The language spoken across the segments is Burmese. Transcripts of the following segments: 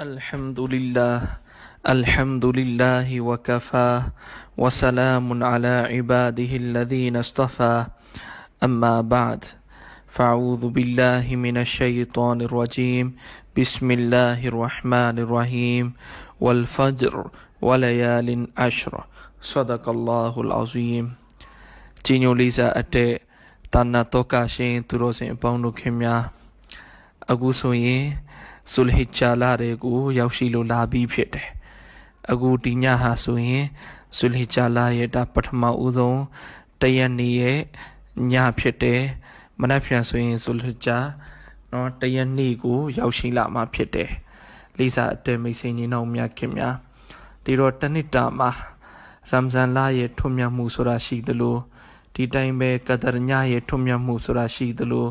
الحمد لله الحمد لله وكفى وسلام على عباده الذين اصطفى أما بعد فأعوذ بالله من الشيطان الرجيم بسم الله الرحمن الرحيم والفجر وليال عشر صدق الله العظيم ကြီးညိုလေးစားအတဲ့တာနာတောကရှင်သူတော်စင်အပေါင်းတို့ခင်များအခုဆိုရင် ဆူလဟီချာလာတွေကို ရောက်ရှိလို့လာပြီးဖြစ်တယ်အခုဒီညဟာဆိုရင်ဆူလဟီချာလာရဲ့ဒါပထမဦးဆုံးတရက်နေ့ရဲ့ညဖြစ်တယ်မနက်ဖြန်ဆိုရင်ဆူလဟီချာနော်တရက်နေ့ကို ရောက်ရှိလာမှာဖြစ်တယ်လေးစားအတဲမိတ်ဆွေညီနောင်များခင်များဒီတော့တနစ်တာမှာရမ်ဇန်လရဲ့ထွတ်မြတ်မှုဆိုတာရှိသလိုဒီတိုင်းပဲကဒရညရဲ့ထွတ်မြတ်မှုဆိုတာရှိသလို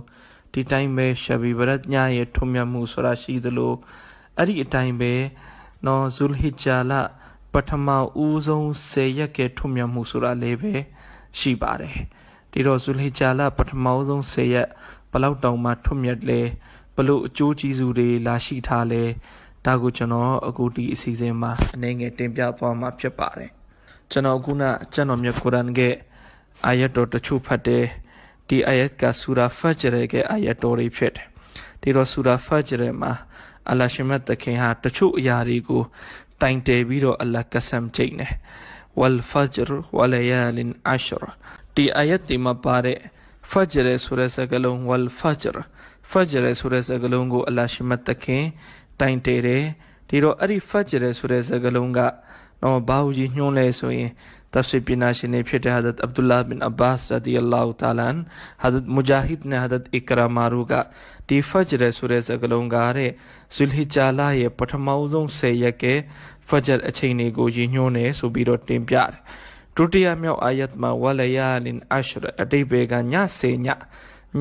ဒီတိုင်းပဲရှဘီဘရတ်ညရဲ့ထွတ်မြတ်မှုဆိုတာရှိသလိုအဲ့ဒီအတိုင်းပဲနော်ဇူလ်ဟီဂျာလပထမဦးဆုံး10ရက်ကထွတ်မြတ်မှုဆိုတာလည်းပဲရှိပါတယ်ဒီတော့ဇူလ်ဟီဂျာလပထမဦးဆုံး10ရက်ဘလောက်တောင်မှထွတ်မြတ်လဲဘလို့အကျိုးကျေးဇူးတွေလာရှိထားလဲဒါကိုကျွန်တော်အခုဒီအစီအစဉ်မှာအနေငယ်တင်ပြသွားမှာဖြစ်ပါတယ်ကျွန်တော်ခုနကျွန်တော်မြတ်ကုရ်အာန်ရဲ့အာယတ်တော်တချို့ဖတ်တယ် ဒီအာယတ်ကဆူရာဖဂျ်ရဲရဲ့အာယတ်တော်တွေဖြစ်တယ်ဒီတော့ဆူရာဖဂျ်ရဲမှာအလ္လာရှိမတ်တခင်ဟာတချို့အရာတွေကိုတိုင်တယ်ပြီးတော့အလ္လာကဆမ်ချိန်တယ်ဝလ်ဖဂျ်ဝလယာလင်အရှရဒီအာယတ်ဒီမှာပါတဲ့ဖဂျ်ရဲဆိုတဲ့စကားလုံးဝလ်ဖဂျ်ဖဂျ်ရဲဆိုတဲ့စကားလုံးကိုအလ္လာရှိမတ်တခင်တိုင်တယ်တယ်ဒီတော့အဲ့ဒီဖဂျ်ရဲဆိုတဲ့စကားလုံးကတော့ဘာလို့ကြီးညွှန်းလဲဆိုရင် तफसीर पिनाशी ने फिर हजरत अब्दुल्ला बिन अब्बास रदी अल्लाह तन हजरत मुजाहिद ने हजरत इकरा मारूगा टी फजर सुरे सगलोंगारे सुलही चाला ये पठमाउजों से यके फजर अछेने को यिन्योने सुबीरो टीम प्यार ဒုတိယမြောက်အာယတ်မှာဝလယာလင်အရှရအတိဘေကညစေည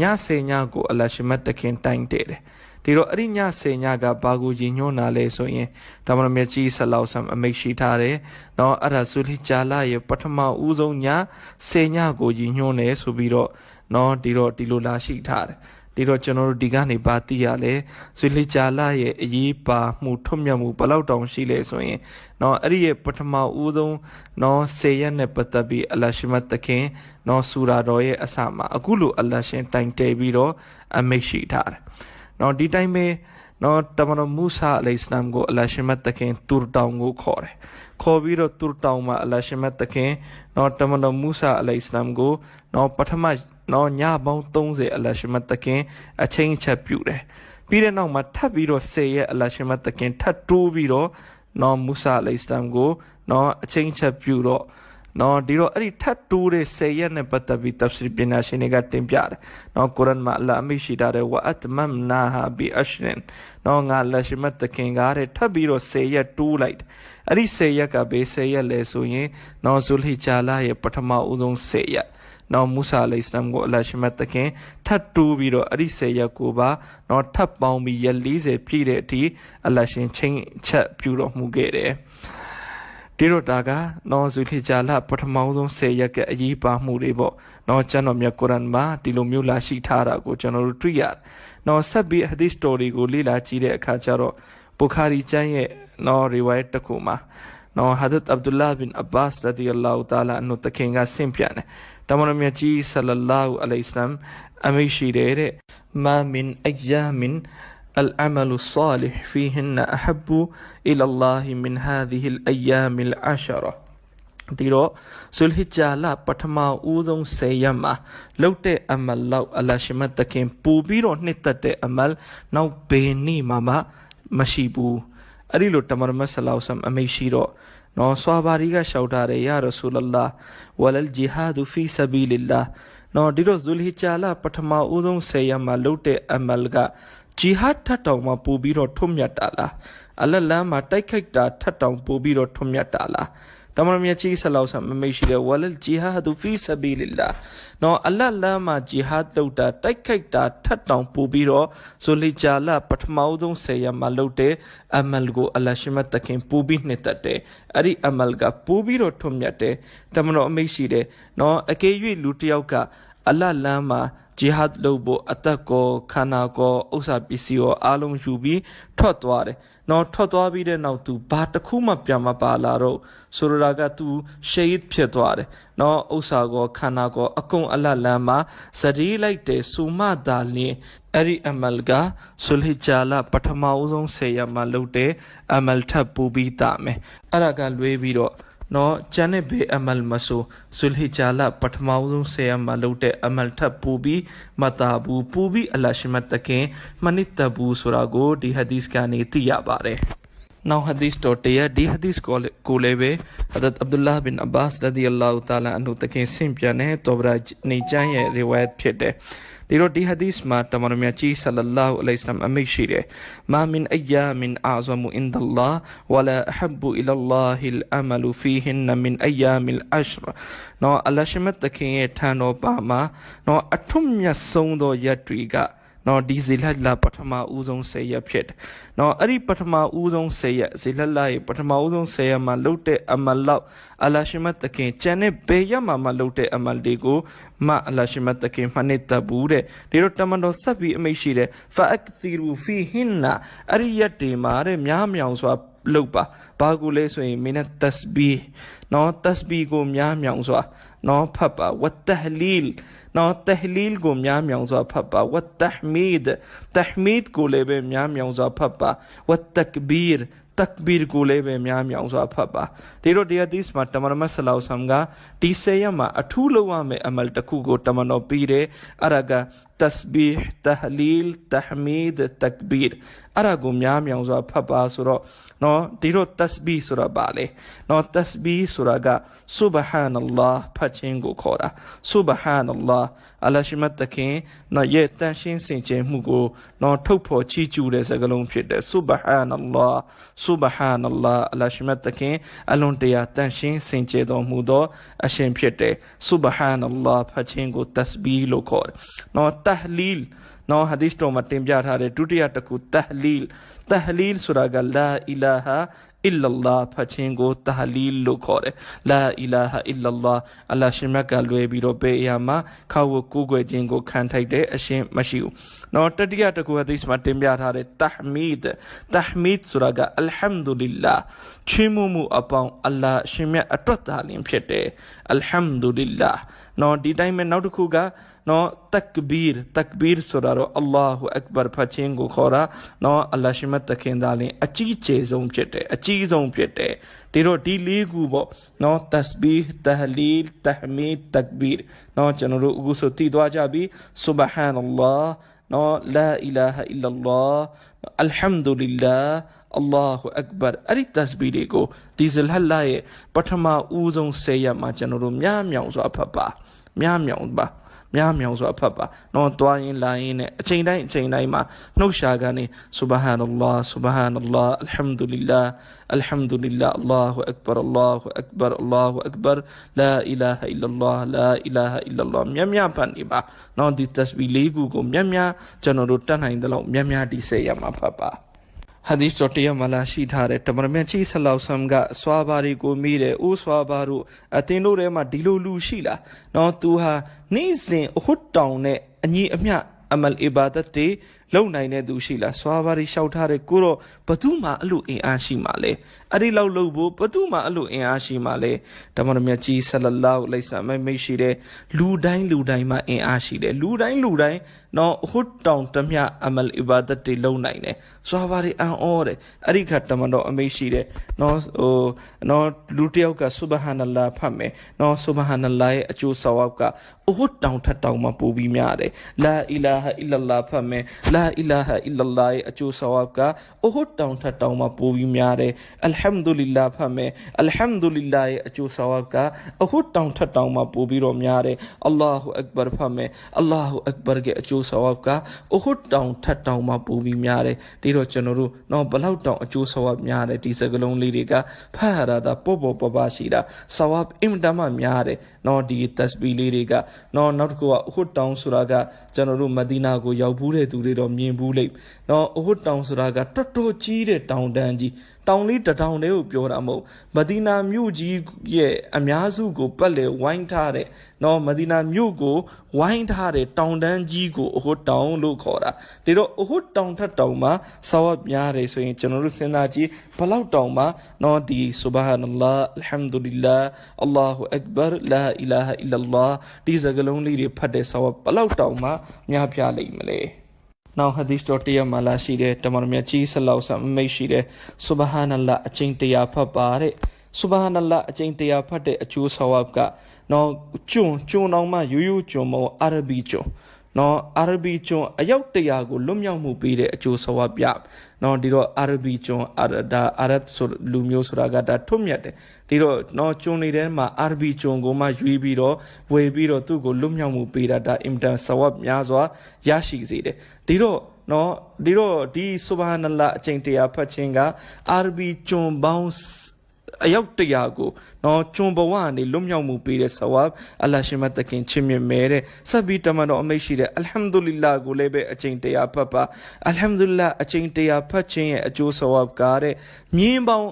ညစေညကိုအလရှမတ်တခင်တိုင်တဲ့တယ် ဒီတော့အဲ့ဒီညစေညကဘာကိုရည်ညွှန်းတာလဲဆိုရင်ဒါမမြတ်ကြီးဆလောက်ဆမ်အမိတ်ရှိထားတယ်။နော်အဲ့ဒါဆူလီဂျာလာရဲ့ပထမဦးဆုံးညစေညကိုရည်ညွှန်းတယ်ဆိုပြီးတော့နော်ဒီတော့ဒီလိုလာရှိထားတယ်။ဒီတော့ကျွန်တော်တို့ဒီကနေဘာသိရလဲဆွေလီဂျာလာရဲ့အရေးပါမှုထွတ်မြတ်မှုဘလောက်တောင်ရှိလဲဆိုရင်နော်အဲ့ဒီရဲ့ပထမဦးဆုံးနော်စေရက်နဲ့ပတ်သက်ပြီးအလရှိမတ်တခင်နော်ဆူရာတော်ရဲ့အစမှာအခုလိုအလရှင်တိုင်တဲပြီးတော့အမိတ်ရှိထားတယ် နော်ဒီတိုင်းပဲနော်တမန်တော်မူဆာအလိုင်စလမ်ကိုအလရှမတ်တခင်တူတောင်ကိုခေါ်တယ်ခေါ်ပြီးတော့တူတောင်မှာအလရှမတ်တခင်နော်တမန်တော်မူဆာအလိုင်စလမ်ကိုနော်ပထမနော်ညပေါင်း30အလရှမတ်တခင်အချင်းချက်ပြုတယ်ပြီးတဲ့နောက်မှာထပ်ပြီးတော့10ရက်အလရှမတ်တခင်ထပ်တိုးပြီးတော့နော်မူဆာအလိုင်စလမ်ကိုနော်အချင်းချက်ပြုတော့ နော်ဒီတော့အဲ့ဒီထတ်တူးတဲ့ဆယ်ရက်နဲ့ပတ်သက်ပြီး tafsir ပညာရှင်တွေကတင်ပြတယ်နော်ကုရ်အန်မှာအလ္လာဟ်အမိရှိတာတဲ့ဝအတ်မမ်နာဟာဘီအရှရင်နော်ငါလက်ရှိမတ်တခင်ကားတဲ့ထပ်ပြီးတော့ဆယ်ရက်တူးလိုက်အဲ့ဒီဆယ်ရက်ကဘေးဆယ်ရက်လဲဆိုရင်နော်ဇူလ်ဟီဂျာလာရဲ့ပထမဦးဆုံးဆယ်ရက်နော်မူဆာအလိစလမ်ကိုအလ္လာဟ်ရှိမတ်တခင်ထပ်တူးပြီးတော့အဲ့ဒီဆယ်ရက်ကိုပါနော်ထပ်ပေါင်းပြီးရက်40ပြည့်တဲ့အထိအလ္လာဟ်ရှင်ချင်းချက်ပြုတော်မူခဲ့တယ် ဒီတော့ဒါကနော်ဇူလီဂျာလပထမဆုံး10ရက်ကအရေးပါမှုတွေပေါ့နော်ကျွန်တော်မြတ်ကုရ်အန်မှာဒီလိုမျိုးလာရှိထားတာကိုကျွန်တော်တို့တွေ့ရတယ်နော်ဆက်ပြီးဟဒီစ်စတိုရီကိုလေ့လာကြည့်တဲ့အခါကျတော့ဘူခါရီကျမ်းရဲ့နော်ရီဝိုင်တစ်ခုမှာနော်ဟာဒတ်အဗ်ဒူလာဘင်အဘာစ်ရဒီအလာဟူတာလာအန်တခင်ကဆင့်ပြန်တယ်တမန်တော်မြတ်ကြီးဆလလာဟူအလိုင်စလမ်အမိရှိတဲ့မာမင်အယာမင် العمل الصالح فيهن أحب إلى الله من هذه الأيام العشرة ဒီတော့ဇူလ်ဟီဂျာလပထမဦးဆုံး10ရက်မှာလုပ်တဲ့အမလလောက်အလရှိမတ်တခင်ပူပြီးတော့နှစ်သက်တဲ့အမလနောက်ဘယ်နေ့မှမမရှိဘူးအဲ့ဒီလိုတမန်မဆလောက်ဆမ်အမိရှိတော့နော်ဆွာဘာရီကလျှောက်ထားတယ်ယာရဆူလလာဝလလ်ဂျီဟာဒူဖီဆဘီလ illah နော်ဒီတော့ဇူလ်ဟီဂျာလပထမဦးဆုံး10ရက်မှာလုပ်တဲ့အမလက ဂျီဟတ်ထတ်တောင်မှပို့ပြီးတော့ထွတ်မြတ်တာလားအလလန်းမှာတိုက်ခိုက်တာထတ်တောင်ပို့ပြီးတော့ထွတ်မြတ်တာလားတမန်တော်မြတ်ကြီးဆလောက်ဆမ်မမိတ်ရှိတဲ့ဝလလ်ဂျီဟာဒူဖီဆဘီလ illah နော်အလလန်းမှာဂျီဟတ်လုပ်တာတိုက်ခိုက်တာထတ်တောင်ပို့ပြီးတော့ဆိုလီဂျာလပထမဆုံးဆယ်ရမှာလုပ်တဲ့အမလ်ကိုအလရှိမတ်တခင်ပို့ပြီးနှစ်သက်တယ်အဲ့ဒီအမလ်ကပို့ပြီးတော့ထွတ်မြတ်တယ်တမန်တော်အမိတ်ရှိတယ်နော်အကယ်၍လူတစ်ယောက်က အလလန်းမှာဂျီဟတ်လုပ်ဖို့အသက်ကိုခန္ဓာကိုဥစ္စာပစ္စည်းကိုအားလုံးယူပြီးထွက်သွားတယ်နော်ထွက်သွားပြီးတဲ့နောက်သူဘာတစ်ခုမှပြန်မပါလာတော့ဆိုလိုတာကသူရှေးဖြစ်သွားတယ်နော်ဥစ္စာကောခန္ဓာကောအကုန်အလတ်လမ်းမှာဇရီးလိုက်တယ်စူမသာလင်းအဲ့ဒီအမလ်ကဆုလ်ဟီဂျာလာပထမဦးဆုံးဆေရမှာလုပ်တဲ့အမလ်ထပ်ပူပြီးတာမယ်အဲ့ဒါကလွေးပြီးတော့ နော်ကျန်တဲ့ဘေးအမလ်မဆိုဇူလ်ဟီဂျာလာပထမဆုံးဆေရမှာလုပ်တဲ့အမလ်ထပ်ပူပြီးမတာဘူးပူပြီးအလရှမတ်တခင်မနစ်တဘူးဆိုတာကိုဒီဟဒီစ်ကနေသိရပါတယ် နောက်ဟဒီစ်တော်တရဒီဟဒီစ်ကိုကိုလည်းပဲဟဒတ်အဗ်ဒူလာဘင်အဘာစ်ရဒီအလ္လာဟူတာလာအန်ဟူတခင်ဆင့်ပြန်တဲ့တောဘရာနေကျမ်းရဲ့ရီဝိုင်ဖြစ်တယ်ဒီတော့ဒီဟာဒီစ်မှာတမန်တော်မြတ်ကြီးဆလလာဟူအလိုင်စလမ်အမိတ်ရှိတယ်မာမင်အယာမင်အာဇမူအင်ဒလာဝလာအဟဘူအီလလာဟီလ်အမလူဖီဟင်နမင်အယာမင်အရှရနော်အလရှမတ်တခင်ရဲ့ထံတော်ပါမှာနော်အထွတ်မြတ်ဆုံးသောရက်တွေက နော်ဒီဇီလတ်လာပထမဦးဆုံး၁၀ရက်ဖြစ်တယ်။နော်အဲ့ဒီပထမဦးဆုံး၁၀ရက်ဇီလတ်လာရဲ့ပထမဦးဆုံး၁၀ရက်မှာလုတ်တဲ့အမလလောက်အလရှိမတ်တခင်ကျန်တဲ့ဘေးရမှာမလုတ်တဲ့အမလတွေကိုမအလရှိမတ်တခင်မှနှစ်သက်ဘူးတဲ့ဒီတော့တမန်တော်ဆက်ပြီးအမိတ်ရှိတယ်ဖာအကသီရူဖီဟင်နာအဲ့ဒီရက်တွေမှာတဲ့များမြောင်စွာလုပ်ပါဘာကူလဲဆိုရင်မင်းနဲ့တစဘီနော်တစဘီကိုများမြောင်စွာနော်ဖတ်ပါဝတ်တဟလီလ် နော်တဟလီလ်ကိုများမြောင်စွာဖတ်ပါဝတ်တဟမီဒ်တဟမီဒ်ကိုလည်းပဲများမြောင်စွာဖတ်ပါဝတ်တကဘီရ်တက်ဘီရ်ကိုလည်းပဲများမြောင်စွာဖတ်ပါဒီတော့ဒီဟဒီစ်မှာတမန်တော်ဆလောဆမ်ကဒီဆေရမှာအထူးလုံးဝမယ်အမလ်တစ်ခုကိုတမန်တော်ပြီးတယ်အဲ့ဒါက tasbih tahlil tahmid takbir အဲ့ဒါကိုများမြောင်စွာဖတ်ပါဆိုတော့နော်ဒီတော့ tasbih ဆိုတာပါလေနော် tasbih ဆိုတာက subhanallah ဖတ်ခြင်းကိုခေါ်တာ subhanallah အလရှိမတ်တခင်နော်ရဲ့တန်ရှင်းစင်ကြယ်မှုကိုနော်ထုတ်ဖော်ချီးကျူးတဲ့စကားလုံးဖြစ်တယ် subhanallah subhanallah အလရှိမတ်တခင်အလွန်တရာတန်ရှင်းစင်ကြယ်တော်မူသောအရှင်ဖြစ်တယ် subhanallah ဖတ်ခြင်းကို tasbih လို့ခေါ်တယ်နော် tahlil နော်ဟာဒီစ်တော်မှာတင်ပြထားတဲ့ဒုတိယတစ်ခု tahlil tahlil ဆိုတာက la ilaha အီလလာဖတ်ခြင်းကိုတဟလီလို့ခေါ်တယ်လာအီလာဟာအီလလာအလ္လာရှင်မြတ်ကလွယ်ပြီးတော့ဘယ်အရာမှာခေါဝကိုးကွယ်ခြင်းကိုခံထိုက်တဲ့အရှင်မရှိဘူး။ နော်တတိယတကူဟဒီစ်မှာတင်ပြထားတဲ့တဟမီဒ်တဟမီဒ်ဆိုတာကအလ်ဟမ်ဒူလ illah ချီးမွမ်းမှုအပေါင်းအလ္လာရှင်မြတ်အတွက်သာလင်ဖြစ်တယ်အလ်ဟမ်ဒူလ illah နော်ဒီတိုင်းမှာနောက်တစ်ခုကနော်တက်ဘီရ်တက်ဘီရ်ဆိုတာတော့အလ္လာဟူအက်ဘာဖတ်ခြင်းကိုခေါ်တာနော်အလ္လာရှိမတ်တခင်သားလင်အကြီးကျယ်ဆုံးဖြစ်တယ်အကြီးဆုံးဖြစ်တယ်ဒီတော့ဒီလေးခုပေါ့နော်တစဘီတဟလီလ်တဟမီဒ်တက်ဘီရ်နော်ကျွန်တော်တို့အခုဆိုတည်သွားကြပြီဆူဘဟာနလ္လာ နော်လာအီလာဟာအီလလာအလ်ဟမ်ဒူလ illah အလ္လာဟူအက်ဘာအဲ့ဒီတစဘီတွေကိုဒီဇလဟလာရဲ့ပထမဦးဆုံး၁၀ရက်မှာကျွန်တော်တို့များမြောင်စွာဖတ်ပါများမြောင်ပါ များမြောင်စွာဖတ်ပါနော်တွားရင်လာရင်နဲ့အချိန်တိုင်းအချိန်တိုင်းမှာနှုတ်ရှာကနေဆူဘဟာနလ္လာဆူဘဟာနလ္လာအလ်ဟမ်ဒူလ illah အလ်ဟမ်ဒူလ illah အလ္လာဟူအက်ဘာအလ္လာဟူအက်ဘာအလ္လာဟူအက်ဘာလာအီလာဟအီလလာလာအီလာဟအီလလာမြတ်မြတ်ဖတ်နေပါနော်ဒီတစဘီလေးခုကိုမြတ်မြတ်ကျွန်တော်တို့တတ်နိုင်တဲ့လောက်မြတ်မြတ်ဒီစေရမှာဖတ်ပါ ဟဒီစ်တော်တရားမလာရှိထားတဲ့တမန်တော်ချီဆလောက်ဆမ်ကစွာဘာရီကိုမိတယ်အိုးစွာဘာတို့အတင်းတို့ထဲမှာဒီလိုလူရှိလားနော်သူဟာနေ့စဉ်အဟုတ်တောင်နဲ့အညီအမျှအမလ်အီဘာဒတ်တွေလုံနိုင်တဲ့သူရှိလားစွာဘာရီလျှောက်ထားတဲ့ကိုတော့ဘသူမှအဲ့လိုအင်အားရှိမှလဲအဲ့ဒီလောက်လုပ်ဖို့ဘသူမှအဲ့လိုအင်အားရှိမှလဲဓမ္မတော်မြတ်ကြီးဆလလောလိုက်ဆာမိတ်မိတ်ရှိတဲ့လူတိုင်းလူတိုင်းမှာအင်အားရှိတယ်လူတိုင်းလူတိုင်းနော်ဟုတ်တောင်တမျှအမလ်အီဘာဒတ်တွေလုံနိုင်တယ်စွာဘာရီအန်အောတယ်အဲ့ဒီခါဓမ္မတော်အမိတ်ရှိတယ်နော်ဟိုနော်လူတယောက်ကဆူဘဟာနလာဖတ်မယ်နော်ဆူဘဟာနလာရဲ့အကျိုးဆဝပ်ကအဟုတ်တောင်ထက်တောင်မှပိုပြီးများတယ်လာအီလာဟာအီလလာဖတ်မယ်လာအီလာဟာအီလလာရဲ့အကျိုးဆဝပ်ကအဟုတ်တောင်ထက်တောင်မှပိုပြီးများတယ်အလ်ဟမ်ဒူလ illah ဖတ်မယ်အလ်ဟမ်ဒူလ illah ရဲ့အကျိုးဆဝပ်ကအဟုတ်တောင်ထက်တောင်မှပိုပြီးတော့များတယ်အလ္လာဟူအက်ဘာဖတ်မယ်အလ္လာဟူအက်ဘာရဲ့အကျိုးဆဝပ်ကအဟုတ်တောင်ထက်တောင်မှပိုပြီးများတယ်ဒီတော့ကျွန်တော်တို့တော့ဘလောက်တောင်အကျိုးဆဝပ်များတယ်ဒီစကလုံးလေးတွေကဖတ်ရတာပေါ့ပေါ့ပပရှိတာဆဝပ်အင်တမများတယ်နော်ဒီတစဘီလေးတွေကနော်နောက်တစ်ခုကဟုတ်တောင်ဆိုတာကကျွန်တော်တို့မဒီနာကိုရောက်ဘူးတဲ့သူတွေတော့တော့မြင်ဘူးလိမ့်နော်အဟွတ်တောင်ဆိုတာကတော်တော်ကြီးတဲ့တောင်တန်းကြီး တောင်လေးတထောင်တည်းကိုပြောတာမဟုတ်မဒီနာမြို့ကြီးရဲ့အများစုကိုပတ်လေဝိုင်းထားတဲ့နော်မဒီနာမြို့ကိုဝိုင်းထားတဲ့တောင်တန်းကြီးကိုအဟွတ်တောင်လို့ခေါ်တာဒီတော့အဟွတ်တောင်ထက်တောင်မှာဆဝတ်များတယ်ဆိုရင်ကျွန်တော်တို့စဉ်းစားကြည့်ဘလောက်တောင်မှာနော်ဒီဆူဘဟာနလာအလ်ဟမ်ဒူလ illah အလ္လာဟူအက်ဘာလာအီလာဟ်အီလလာဒီစကားလုံးလေးတွေဖတ်တဲ့ဆဝတ်ဘလောက်တောင်မှာများပြားလိမ့်မလဲ နောက်ဟဒီစ်တော်တရားမှာလာရှိတဲ့တမန်တော်မြတ်ကြီးဆလောက်ဆမ်မိတ်ရှိတဲ့ဆူဘဟာနလာအချင်းတရားဖတ်ပါတဲ့ဆူဘဟာနလာအချင်းတရားဖတ်တဲ့အကျိုးဆဝတ်ကနော်ကျွန်းကျွန်းတော်မှာရိုးရိုးကျွန်းမဟုတ်အာရဘီကျွန်း နော်အာရဘီကျွန်းအယောက်တရာကိုလွတ်မြောက်မှုပေးတဲ့အကျိုးဆဝပြနော်ဒီတော့အာရဘီကျွန်းအာဒါအာရဗ်ဆိုလူမျိုးဆိုတာကဒါထွတ်မြတ်တယ်ဒီတော့နော်ကျွန်းနေတဲ့မှာအာရဘီကျွန်းကိုမှရွေးပြီးတော့ဝေပြီးတော့သူ့ကိုလွတ်မြောက်မှုပေးတာဒါအင်တန်ဆဝများစွာရရှိစေတယ်ဒီတော့နော်ဒီတော့ဒီဆူဘာနလာအကျင့်တရားဖတ်ခြင်းကအာရဘီကျွန်းပေါင်း အယောက်တရာကိုနော်ကျွံဘဝကနေလွတ်မြောက်မှုပေးတဲ့ဆဝပ်အလ္လာရှိမတ်တခင်ချစ်မြတ်မဲတဲ့ဆက်ပြီးတမန်တော်အမိတ်ရှိတဲ့အလ်ဟမ်ဒူလ illah ကိုလည်းပဲအချိန်တရားဖတ်ပါအလ်ဟမ်ဒူလ illah အချိန်တရားဖတ်ခြင်းရဲ့အကျိုးဆဝပ်ကားတဲ့မြင်းပေါင်း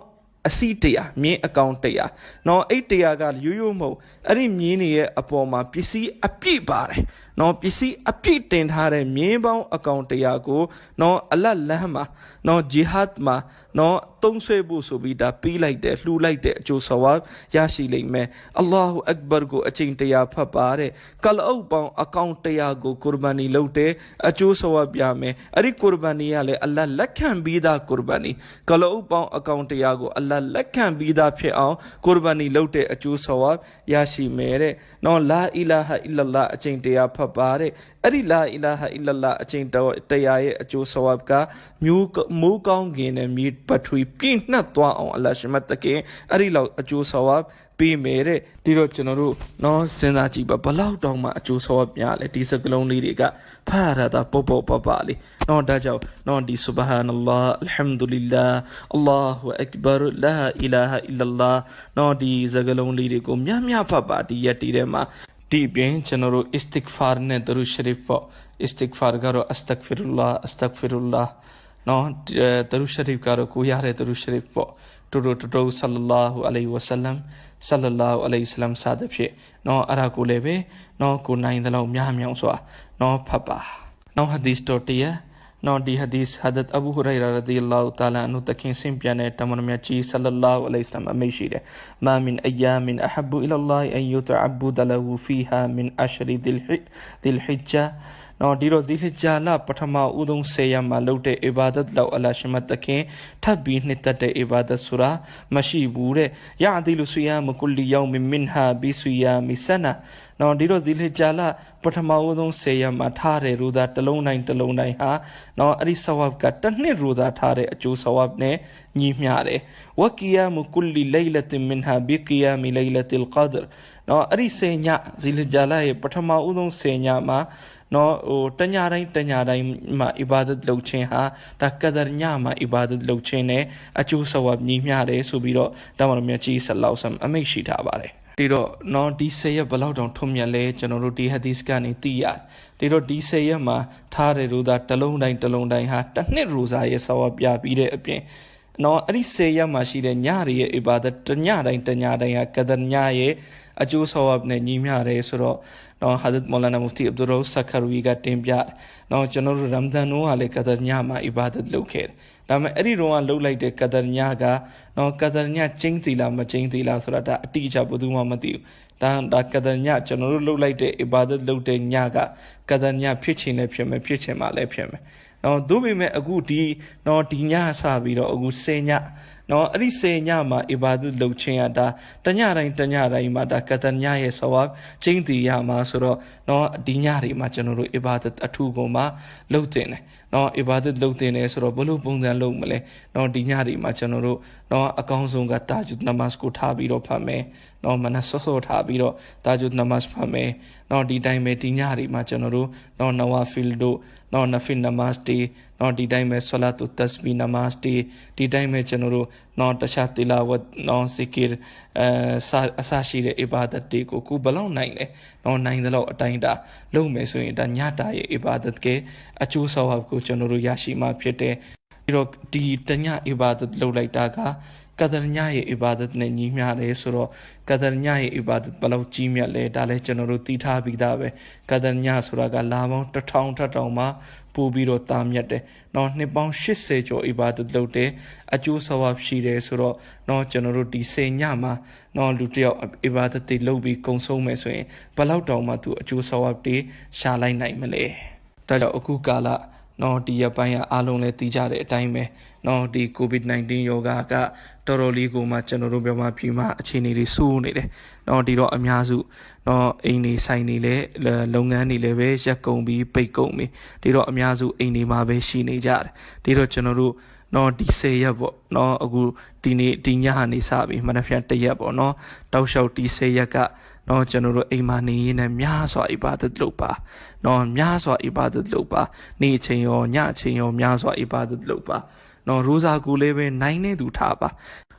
အစီတရားမြင်းအကောင်တရားနော်အဲ့တရားကရိုးရိုးမဟုတ်အဲ့ဒီမြင်းတွေရဲ့အပေါ်မှာပစ္စည်းအပြည့်ပါတယ် နော်ပစ္စည်းအပြည့်တင်ထားတဲ့မြင်းပေါင်းအကောင်တရားကိုနော်အလတ်လမ်းမှာနော်ဂျီဟတ်မှာနော်သုံးဆွဲဖို့ဆိုပြီးဒါပြီးလိုက်တယ်လှူလိုက်တဲ့အကျိုးဆဝါရရှိလိမ့်မယ်အလ္လာဟူအက်ဘာကိုအချိန်တရားဖတ်ပါတဲ့ကလအုပ်ပေါင်းအကောင်တရားကိုကုရ်ဘာနီလုပ်တဲ့အကျိုးဆဝါပြမယ်အဲ့ဒီကုရ်ဘာနီကလည်းအလ္လာလက်ခံပြီးသားကုရ်ဘာနီကလအုပ်ပေါင်းအကောင်တရားကိုအလ္လာလက်ခံပြီးသားဖြစ်အောင်ကုရ်ဘာနီလုပ်တဲ့အကျိုးဆဝါရရှိမယ်တဲ့နော်လာအီလာဟအီလလာအချိန်တရားဖတ်ပါတဲ့အဲ့ဒီလာအီလာဟအီလလာအချိန်တရားရဲ့အကျိုးဆဝါကမျိုးမိုးကောင်းကင်နဲ့မြေပထဝီပြည့်နှက်သွားအောင်အလရှမတ်တကင်အဲ့ဒီလောက်အကျိုးဆဝါပေးမယ်တဲ့ဒီတော့ကျွန်တော်တို့နော်စဉ်းစားကြည့်ပါဘလောက်တောင်မှအကျိုးဆောပြလဲဒီစကလုံးလေးတွေကဖာရတာပေါ့ပေါ့ပပလေးနော်ဒါကြောင့်နော်ဒီဆူဘဟာနလာအလ်ဟမ်ဒူလ illah အလ္လာဟူအက်ဘာလာအီလာဟအီလလာနော်ဒီစကလုံးလေးတွေကိုများများဖတ်ပါဒီရက်တီထဲမှာ ဒီပြင်ကျွန်တော်တို့ istighfar နဲ့ဒရူရှရီဖ်ပေါ့ istighfar ကတော့ astaghfirullah astaghfirullah နော်ဒရူရှရီဖ်ကတော့ကိုရတဲ့ဒရူရှရီဖ်ပေါ့တူတူတူဆလလာဟူအလိုင်ဝဆလမ်ဆလလာဟူအလိုင်ဆလမ်စသဖြင့်နော်အဲ့ဒါကိုလည်းပဲနော်ကိုနိုင်တဲ့လောက်များမြောင်စွာနော်ဖတ်ပါနော်ဟာဒီစ်တော်တည်းနော်ဒီဟာဒီစ်ဟာဒတ်အဘူဟူရိုင်ရာရဒီအလ္လာဟူတာလာအနုတခင်စင်ပြန်တဲ့တမန်တော်မြတ်ကြီးဆလလာဟူအလိုင်ဆလမ်အမိရှိ တယ်မာမင်အယာမင်အဟဘူအီလလာဟ်အန်ယူတအဘူဒလဟူဖီဟာမင်အရှရီဒီလ်ဟီဒီလ်ဟီဂျာ နော်ဒီတော့ဇီလဂျာလပထမဦးဆုံးဆေးရမှာလုပ်တဲ့အီဘာဒတ်လောက်အလရှမတ်တခင်ထပ်ပြီးနှစ်သက်တဲ့အီဘာဒတ်ဆိုတာမရှိဘူးတဲ့ယာဒီလူဆွေယမကုလီယောမင်မင်ဟာဘီဆွေယမီဆနာနော်ဒီတော့ဇီလဂျာလပထမဦးဆုံးဆေးရမှာထားတဲ့ရူသာတစ်လုံးတိုင်းတစ်လုံးတိုင်းဟာနော်အဲ့ဒီဆဝပ်ကတစ်နှစ်ရူသာထားတဲ့အကျိုးဆဝပ်နဲ့ညီမျှတယ်ဝကီယာမကုလီလိုင်လတ်မင်ဟာဘီကီယာမီလိုင်လတ်အ်ကဒ်နော်အဲ့ဒီဆေညဇီလဂျာလရဲ့ပထမဦးဆုံးဆေညမှာ နော်ဟိုတညာတိုင်းတညာတိုင်းမှာအီဘာဒတ်လုပ်ခြင်းဟာဒါကဒရညမှာအီဘာဒတ်လုပ်ခြင်းနဲ့အကျိုးဆဝပ်ညီမျှတယ်ဆိုပြီးတော့တာမန်မြတ်ကြီးဆလောက်ဆမ်အမိတ်ရှိထားပါတယ်ဒီတော့နော်ဒီဆယ်ရက်ဘလောက်တောင်ထွံ့မြတ်လဲကျွန်တော်တို့ဒီဟဒီစ်ကနေသိရတယ်ဒီတော့ဒီဆယ်ရက်မှာထားတဲ့ရူသာတလုံးတိုင်းတလုံးတိုင်းဟာတစ်နှစ်ရူစာရဲ့ဆဝပ်ပြပြီးတဲ့အပြင်နော်အဲ့ဒီဆယ်ရက်မှာရှိတဲ့ညတွေရဲ့အီဘာဒတ်တညတိုင်းတညတိုင်းဟာကဒရညရဲ့အကျိုးဆဝပ်နဲ့ညီမျှတယ်ဆိုတော့ နော်ဟာဇတ်မောလာနာမူဖတီအဗ်ဒူရောဆခရဝီကတင်ပြနော်ကျွန်တော်တို့ရမ်ဇန်နိုးကလည်းကဒရညမှာအီဘာဒတ်လုပ်ခဲ့တယ်ဒါပေမဲ့အဲ့ဒီတော့ကလှုပ်လိုက်တဲ့ကဒရညကနော်ကဒရညကျင်းသီလားမကျင်းသီလားဆိုတာဒါအတိအကျဘယ်သူမှမသိဘူးဒါဒါကဒညကျွန်တော်တို့လှုပ်လိုက်တဲ့အီဘာဒတ်လုပ်တဲ့ညကကဒညဖြစ်ချင်လည်းဖြစ်မယ်ဖြစ်ချင်မှလည်းဖြစ်မယ်နော်သို့ပေမဲ့အခုဒီနော်ဒီညဆပြီးတော့အခု10ည နော်အဲ့ဒီစေညမှာအီဘာဒတ်လုပ်ခြင်းရတာတညတိုင်းတညတိုင်းမှာဒါကတညရဲ့ဆဝါချင်းတီရမှာဆိုတော့နော်ဒီညတွေမှာကျွန်တော်တို့အီဘာဒတ်အထူးကုန်မှာလုပ်တင်တယ်နော်အီဘာဒတ်လုပ်တင်တယ်ဆိုတော့ဘလို့ပုံစံလုပ်မလဲနော်ဒီညတွေမှာကျွန်တော်တို့နော်အကောင်းဆုံးကတာဂျုဒ်နမတ်ကိုထားပြီးတော့ဖတ်မယ်နော်မနဆော့ဆော့ထားပြီးတော့တာဂျုဒ်နမတ်ဖတ်မယ်နော်ဒီတိုင်းပဲဒီညတွေမှာကျွန်တော်တို့နော်နဝါဖီလ်တို့ နော်နဖီနမတ်တီနော်ဒီတိုင်းပဲဆလာတုတစဘီနမတ်တီဒီတိုင်းပဲကျွန်တော်တို့နော်တခြားတီလာဝတ်နော်ဇီကီအဲစာအစရှိတဲ့အီဘာဒတ်တွေကိုခုဘလောက်နိုင်လဲနော်နိုင်တဲ့လောက်အတိုင်းတာလုပ်မယ်ဆိုရင်ဒါညတာရဲ့အီဘာဒတ်ကအကျိုးဆောင်ဟပ်ကိုကျွန်တော်တို့ရရှိမှာဖြစ်တယ်ပြီးတော့ဒီတညအီဘာဒတ်လုပ်လိုက်တာက ကဒရညရဲ့အီဘာဒတ်နဲ့ညီမျှတယ်ဆိုတော့ကဒရညရဲ့အီဘာဒတ်ဘယ်လောက်ကြီးမြတ်လဲဒါလည်းကျွန်တော်တို့သိထားပြီးသားပဲကဒရညဆိုတာကလာပေါင်းတစ်ထောင်ထက်တောင်မှပို့ပြီးတော့တာမြတ်တယ်။နော်နှစ်ပေါင်း80ကျော်အီဘာဒတ်လုပ်တယ်အကျိုးဆဝပ်ရှိတယ်ဆိုတော့နော်ကျွန်တော်တို့ဒီစေညမှာနော်လူတယောက်အီဘာဒတ်တွေလုပ်ပြီးကုံဆုံးမယ်ဆိုရင်ဘယ်လောက်တောင်မှသူအကျိုးဆဝပ်တွေရှာလိုက်နိုင်မလဲ။ဒါကြောင့်အခုကာလ နော်ဒီရပိုင်းကအားလုံးလည်းသိကြတဲ့အတိုင်းပဲနော်ဒီ COVID-19 ယောဂါကတော်တော်လေးကိုမှကျွန်တော်တို့ပြောမှပြီးမှအခြေအနေတွေစိုးနေတယ်နော်ဒီတော့အများစုနော်အိမ်နေဆိုင်နေလဲလုပ်ငန်းတွေလည်းပဲရက်ကုန်ပြီးပိတ်ကုန်ပြီဒီတော့အများစုအိမ်နေမှာပဲရှိနေကြတယ်ဒီတော့ကျွန်တော်တို့နော်ဒီ10ရက်ပေါ့နော်အခုဒီနေ့ဒီညနေစပြီမနက်ဖြန်1ရက်ပေါ့နော်တောက်လျှောက်ဒီ10ရက်က နော်ကျွန်တော်တို့အိမ်မှာနေရင်းနဲ့များစွာအီဘာဒတ်လုပ်ပါနော်များစွာအီဘာဒတ်လုပ်ပါနေ့အချိန်ရောညအချိန်ရောများစွာအီဘာဒတ်လုပ်ပါနော်ရိုဇာကူလေးပဲနိုင်နေသူထားပါ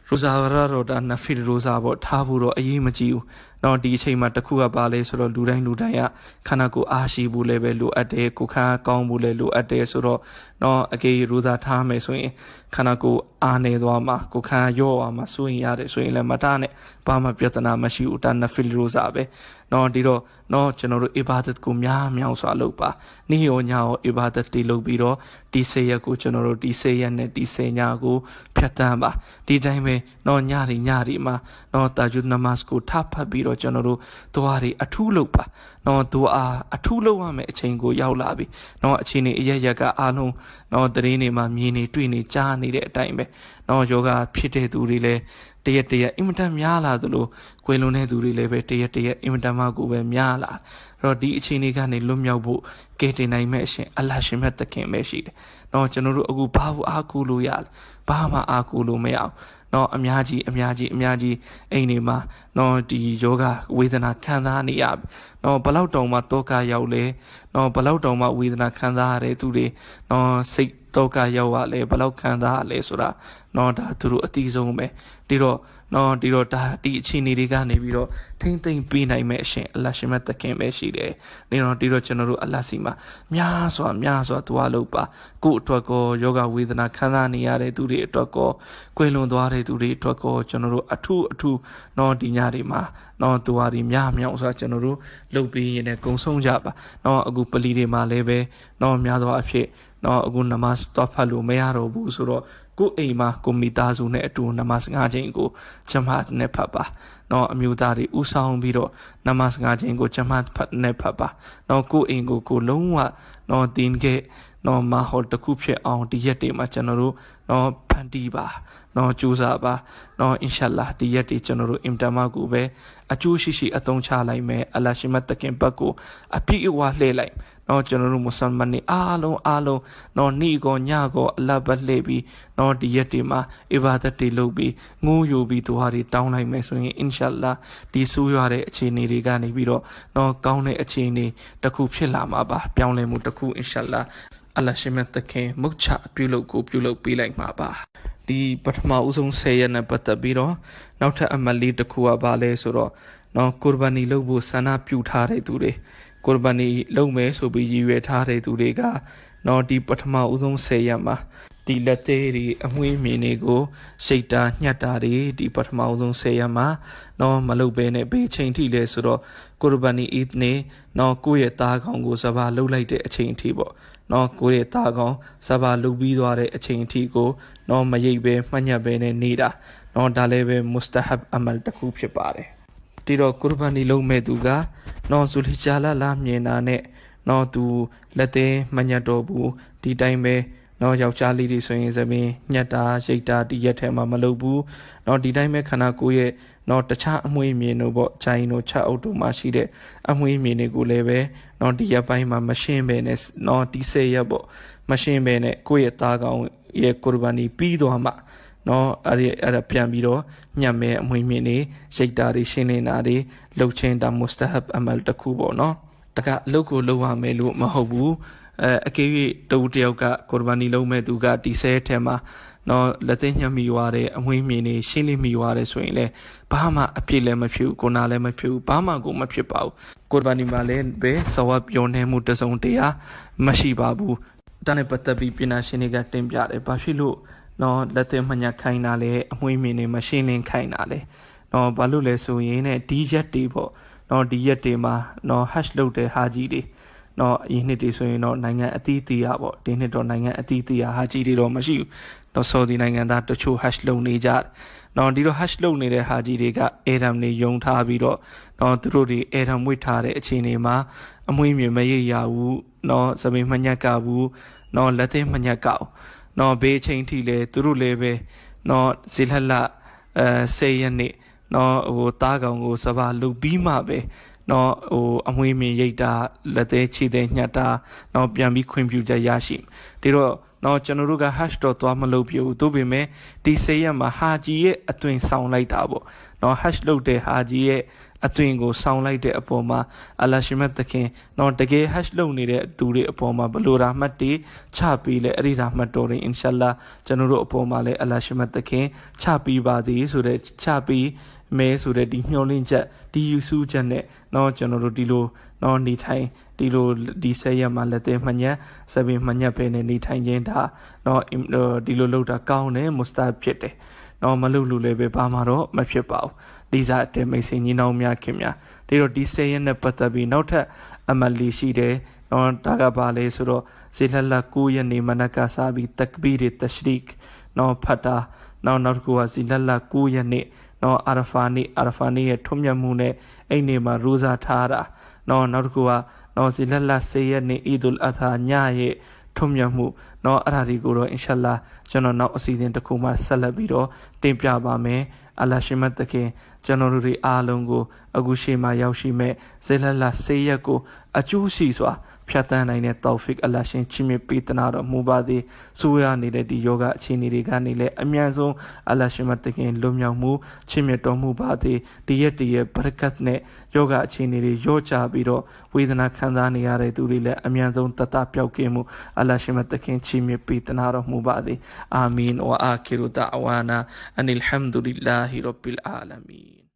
ရိုဇာရတော့ဒါနဖီရိုဇာပေါ့ထားဖို့တော့အရေးမကြီးဘူး နော်ဒီအချိန်မှာတခုကပါလဲဆိုတော့လူတိုင်းလူတိုင်းကခန္ဓာကိုယ်အားရှိဖို့လည်းပဲလိုအပ်တယ်ကိုယ်ခန္ဓာကောင်းဖို့လည်းလိုအပ်တယ်ဆိုတော့နော်အကေရိုဇာထားမယ်ဆိုရင်ခန္ဓာကိုယ်အားနေသွားမှာကိုယ်ခန္ဓာရော့သွားမှာစိုးရင်ရတယ်ဆိုရင်လည်းမတနဲ့ဘာမှပြဿနာမရှိဘူးဒါနဖီရိုဇာပဲ နော်ဒီတော့နော်ကျွန်တော်တို့အီဘာဒတ်ကိုများများစွာလုပ်ပါနေ့ရောညရောအီဘာဒတ်တီလုပ်ပြီးတော့ဒီစေရက်ကိုကျွန်တော်တို့ဒီစေရက်နဲ့ဒီစေညကိုဖြတ်တန်းပါဒီတိုင်းပဲနော်ညရီညရီမှာနော်တာဂျူနမတ်ကိုထပ်ဖတ်ပြီးတော့ကျွန်တော်တို့သွားတွေအထူးလုပ်ပါနော်သူအားအထူးလုပ်ရမယ့်အချိန်ကိုရောက်လာပြီနော်အချိန်နေအရရက်ကအားလုံးနော်တရင်နေမှာမြင်နေတွေ့နေကြားနေတဲ့အတိုင်းပဲနော်ယောဂဖြစ်တဲ့သူတွေလည်း တရက်တရက်အင်မတန်များလာသလိုကွယ်လွန်တဲ့သူတွေလည်းပဲတရက်တရက်အင်မတန်မှကိုပဲများလာအဲ့တော့ဒီအချိန်လေးကနေလွတ်မြောက်ဖို့ကဲတင်နိုင်မဲ့အရှင်အလ္လာရှင်မြတ်သခင်ပဲရှိတယ်။နော်ကျွန်တော်တို့အခုဘာလို့အားကိုးလို့ရလဲ။ဘာမှအားကိုးလို့မရအောင်။ နော်အများကြီးအများကြီးအများကြီးအိမ်တွေမှာနော်ဒီယောဂဝေဒနာခံစားနေရပြီ။နော်ဘလောက်တောင်မှတောကရောက်လဲ။နော်ဘလောက်တောင်မှဝေဒနာခံစားရတဲ့သူတွေနော်စိတ်တောကရောက်ရလဲဘလောက်ခံစားရလဲဆိုတာနော်ဒါသူတို့အတိဆုံးပဲ။ဒီတော့ နော်ဒီတော့ဒါဒီအခြေအနေတွေကနေပြီးတော့ထိမ့်သိမ့်ပေးနိုင်မဲ့အရှင်အလရှင်မတ်သခင်ပဲရှိတယ်။နေတော့ဒီတော့ကျွန်တော်တို့အလစီမှာများစွာများစွာသွားလို့ပါကို့အတွက်ကောယောဂဝေဒနာခံစားနေရတဲ့သူတွေအတွက်ကောကွယ်လွန်သွားတဲ့သူတွေအတွက်ကောကျွန်တော်တို့အထူးအထူးနော်ဒီညတွေမှာနော်သူဟာဒီများမြောက်စွာကျွန်တော်တို့လှုပ်ပြီးရင်လည်းကုံဆုံးကြပါနော်အခုပလီတွေမှာလည်းပဲနော်များသောအဖြစ်နော်အခုနမတ်တော့ဖတ်လို့မရတော့ဘူးဆိုတော့ ကိုယ်အိမ်မှာကိုမိသားစုနဲ့အတူနမတ်ငါးချိန်ကိုဂျမတ်နဲ့ဖတ်ပါနော်အမျိုးသားတွေဥဆောင်ပြီးတော့နမတ်ငါးချိန်ကိုဂျမတ်ဖတ်နဲ့ဖတ်ပါနော်ကိုယ်အိမ်ကိုကိုလုံးဝနော်တင်ခဲ့နော်မဟောတခုဖြစ်အောင်ဒီရက်တွေမှာကျွန်တော်တို့နော်ဖန်တီးပါနော်ကြိုးစားပါနော်အင်ရှာလာဒီရက်တွေကျွန်တော်တို့အင်တမကိုပဲအကျိုးရှိရှိအသုံးချလိုက်မယ်အလရှိမတ်တခင်ဘတ်ကိုအပြည့်အဝလှည့်လိုက် နော်ကျွန်တော်တို့မွတ်စလမန်တွေအားလုံးအားလုံးနော်နေ့ကောညကောအလတ်ဘတ်လှည့်ပြီးနော်ဒီရက်တွေမှာအီဘာဒတ်တွေလုပ်ပြီးငိုးယူပြီးဒွါတွေတောင်းလိုက်မယ်ဆိုရင်အင်ရှာလာဒီဆိုးရွားတဲ့အခြေအနေတွေကနေပြီးတော့နော်ကောင်းတဲ့အခြေအနေတစ်ခုဖြစ်လာမှာပါပြောင်းလဲမှုတစ်ခုအင်ရှာလာအလရှိမတ်တခင်မုတ်ချပြုလုပ်ကိုပြုလုပ်ပေးလိုက်မှာပါဒီပထမဦးဆုံး10ရက်နဲ့ပတ်သက်ပြီးတော့နောက်ထပ်အမလေးတစ်ခုကဘာလဲဆိုတော့နော်ကူဘာနီလုပ်ဖို့ဆန္ဒပြုထားတဲ့သူတွေ ကူဘာနီလုပ်မယ်ဆိုပြီးရည်ရွယ်ထားတဲ့သူတွေကနော်ဒီပထမဦးဆုံး10ရက်မှာဒီလက်သေးတွေအမွှေးမြင်တွေကိုရှိတ်တာညှက်တာတွေဒီပထမဆုံး10ရက်မှာနော်မလုပ်ဘဲနဲ့ဘေးချိန်ထိလဲဆိုတော့ကူဘာနီအစ်နေနော်ကိုယ့်ရဲ့သားကောင်ကိုစပါလှုပ်လိုက်တဲ့အချိန်ထိပေါ့နော်ကိုရဲ့သားကောင်စဘာလုပြီးသွားတဲ့အချိန်အထိကိုနော်မရိပ်ပဲမှတ်ညက်ပဲနဲ့နေတာနော်ဒါလည်းပဲမုစတဟပ်အမလ်တစ်ခုဖြစ်ပါတယ်ဒီတော့ကုရ်ဘာနီလုံးမဲ့သူက နော်ဇူလီဂျာလာလာမြင်တာနဲ့နော်သူလက်သေးမညတ်တော်ဘူးဒီတိုင်းပဲနော်ယောက်ျားလေးတွေဆိုရင်သမင်းညက်တာရိတ်တာဒီရက်ထဲမှာမလုပ်ဘူးနော်ဒီတိုင်းပဲခန္ဓာကိုယ်ရဲ့နော်တခြားအမွှေးမြင်တို့ပေါ့ဂျိုင်းတို့ချက်အုပ်တို့မှာရှိတဲ့အမွှေးမြင်တွေကိုလည်းပဲနော်ဒီရက်ပိုင်းမှာမရှင်းပဲနဲ့နော်ဒီစေရက်ပေါ့မရှင်းပဲနဲ့ကိုယ့်ရဲ့သားကောင်ရဲ့ကုရ်ဘာနီပြီးသွားမှ နော်အဲ့ဒီအဲ့ဒါပြန်ပြီးတော့ညံ့မဲ့အမွှေးမြင်တွေရိတ်တာတွေရှင်းနေတာတွေလှုပ်ချင်းတာမုစတဟပ်အမလ်တခုပေါ့နော်တကအလုပ်ကိုလုပ်ရမယ်လို့မဟုတ်ဘူးအဲအကယ်၍တူတယောက်ကကိုရဘာနီလုံးမဲ့သူကဒီဆဲထဲမှာနော်လက်သိညှက်မိသွားတယ်အမွှေးမြင်နေရှင်းလိမိသွားတယ်ဆိုရင်လည်းဘာမှအပြစ်လည်းမဖြစ်ဘူးကိုနာလည်းမဖြစ်ဘူးဘာမှကိုမဖြစ်ပါဘူးကိုရဘာနီမှာလည်းပဲဆဝပ်ပြောနေမှုတစုံတရာမရှိပါဘူးဒါနဲ့ပတ်သက်ပြီးပညာရှင်တွေကတင်ပြတယ်ဘာဖြစ်လို့ နော်လက်သိမှညခိုင်းတာလဲအမွှေးမြင်နေမရှင်းလင်းခိုင်းတာလဲနော်ဘာလို့လဲဆိုရင်ねဒီရက်တွေပေါ့နော်ဒီရက်တွေမှာနော် hash လုပ်တဲ့ဟာကြီးတွေနော်အရင်နှစ်တွေဆိုရင်တော့နိုင်ငံအသီးသီးရပေါ့ဒီနှစ်တော့နိုင်ငံအသီးသီးရဟာကြီးတွေတော့မရှိဘူးနော်ဆော်ဒီနိုင်ငံသားတချို့ hash လုပ်နေကြတယ်နော်ဒီတော့ hash လုပ်နေတဲ့ဟာကြီးတွေက Adam နေယုံထားပြီးတော့နော်သူတို့တွေ Adam ဝစ်ထားတဲ့အခြေအနေမှာအမွှေးမြင်မရရဘူးနော်စပိန်မညက်ကဘူးနော်လက်သိမညက်ကဘူး နော်ဘေးချင်းထိလဲသူတို့လည်းပဲနော်ဇေလဟလအဲ10ရက်နေ့နော်ဟိုတားကောင်ကိုစပါလုပြီးမှပဲနော်ဟိုအမွှေးမြင်ရိတ်တာလက်သေးခြေသေးညှက်တာနော်ပြန်ပြီးခွင့်ပြုချက်ရရှိဒီတော့နော်ကျွန်တော်တို့က hash တော့သွားမလုပ်ပြဘူးသို့ပေမဲ့ဒီစေးရက်မှာဟာဂျီရဲ့အသွင်ဆောင်လိုက်တာပေါ့နော် hash လုပ်တဲ့ဟာဂျီရဲ့ အသွင်ကိုဆောင်းလိုက်တဲ့အပေါ်မှာအလရှိမတ်သခင်တော့တကယ် hash လုပ်နေတဲ့သူတွေအပေါ်မှာဘလို့ဒါမှတ်တီချပြီးလဲအဲ့ဒီဒါမှတ်တော်ရင် inshallah ကျွန်တော်တို့အပေါ်မှာလဲအလရှိမတ်သခင်ချပြီးပါသည်ဆိုတဲ့ချပြီးမဲဆိုတဲ့ဒီမျှော်လင့်ချက်ဒီယူဆချက်နဲ့တော့ကျွန်တော်တို့ဒီလိုတော့နေထိုင်ဒီလိုဒီဆက်ရမှာလက်သေးမှညက်စပင်မှညက်ပဲနေထိုင်ခြင်းဒါတော့ဒီလိုလောက်တာကောင်းတယ်မုစတာဖြစ်တယ်တော့မလုပ်လို့လည်းပဲဘာမှတော့မဖြစ်ပါဘူး ဒီစားအတဲမိတ်ဆွေညီနောင်များခင်များဒီတော့ဒီဆက်ရနဲ့ပတ်သက်ပြီးနောက်ထပ်အမလီရှိတယ်เนาะဒါကပါလေဆိုတော့ဇေလလ9ရက်နေမနကစားပြီးတကဘီရတရှရိကเนาะဖတ်တာနောက်နောက်တစ်ခုကဇီလလ9ရက်နေ့နော်အာရဖာနေ့အာရဖာနေ့ရဲ့ထွတ်မြတ်မှုနဲ့အဲ့နေ့မှာရိုဇာထားတာနော်နောက်တစ်ခုကနော်ဇီလလ10ရက်နေ့အီဒူလ်အသာညရဲ့ထွတ်မြတ်မှုနော်အဲ့ဒါတွေကိုတော့အင်ရှာလာကျွန်တော်နောက်အစီအစဉ်တစ်ခုမှဆက်လက်ပြီးတော့တင်ပြပါမယ် အလရှိမတ်တခင်ကျွန်တော်တို့တွေအားလုံးကို အခုရှိမှရောက်ရှိမဲ့ဇေလလဆေးရက်ကိုအကျိုးရှိစွာ ဖြတ်တန်းနိုင်တဲ့တောဖစ်အလရှင်ချီးမြှင့်ပေးသနာတော်မူပါသည်ဆိုရနေတဲ့ဒီယောဂအခြေအနေတွေကနေလည်းအမြန်ဆုံးအလရှင်မတခင်လွတ်မြောက်မှုချီးမြှင့်တော်မူပါသည်ဒီရက်တည်းရဲ့ဘရကတ်နဲ့ယောဂအခြေအနေတွေရောချပြီးတော့ဝေဒနာခံစားနေရတဲ့သူတွေလည်းအမြန်ဆုံးတတပြောက်ကင်းမှုအလရှင်မတခင်ချီးမြှင့်ပေးသနာတော်မူပါသည်အာမင်ဝအာခိရူဒါဝါနာအန်အလ်ဟမ်ဒူလ لله رب العالمين